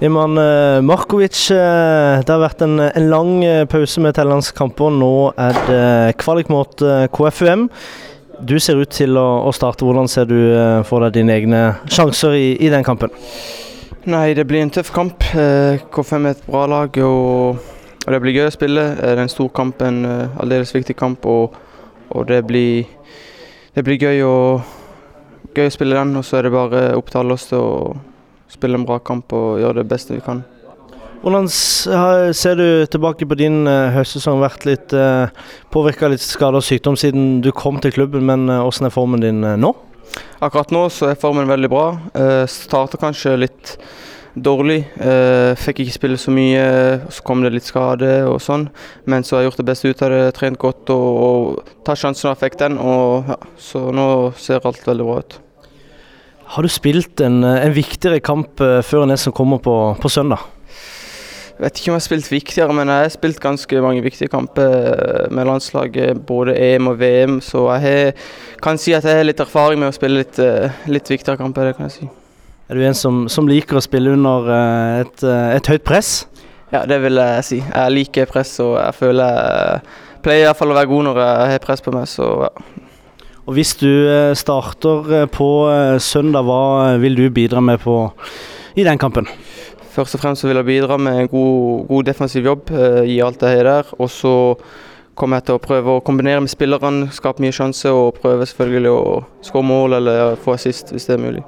Iman eh, Markovic, eh, det har vært en, en lang eh, pause med Tellandskamper. Nå er det kvalik mot KFUM. Du ser ut til å, å starte. Hvordan ser du for deg dine egne sjanser i, i, den kampen? Nei, Det blir en tøff kamp. KFUM er et bra lag, og, og det blir gøy å spille. Det er en stor kamp, en aldeles viktig kamp. og, og det, blir, det blir gøy å, gøy å spille den. Og så er det bare opp til oss til å spille en bra kamp og gjøre det beste vi kan. Hvordan ser du tilbake på din uh, høstsesong? Vært litt uh, eh, påvirka litt skade og sykdom siden du kom til klubben, men uh, hvordan er formen din nå? Akkurat nå så er formen veldig bra. Uh, Starta kanskje litt dårlig. Uh, fikk ikke spille så mye, så kom det litt skade og sånn. Men så har jeg gjort det beste ut av det, trent godt og, og tatt sjansen når jeg fikk den. Og, ja, så nå ser alt veldig bra ut. Har du spilt en, en viktigere kamp uh, før enn det som kommer på, på, søndag? Jeg vet ikke om jeg har spilt viktigere, men jeg har spilt ganske mange viktige kamper eh, med landslaget. Både EM og VM, så jeg kan si at jeg har litt erfaring med å spille litt, litt viktigere kamper. det kan jeg si. Er du en som, som liker å spille under et, et, høyt press? Ja, det vil jeg si. Jeg liker press, og jeg føler jeg pleier i hvert fall å være god når jeg har press på meg. så ja. Og Hvis du eh, starter eh, på eh, søndag, hva vil du bidra med på, i den kampen? Først og fremst vil jeg bidra med en god, god defensiv jobb, gi alt jeg har der. Og så kommer jeg til å prøve å kombinere med spillerne, skape mye sjanse og prøve selvfølgelig å skåre mål eller få assist hvis det er mulig.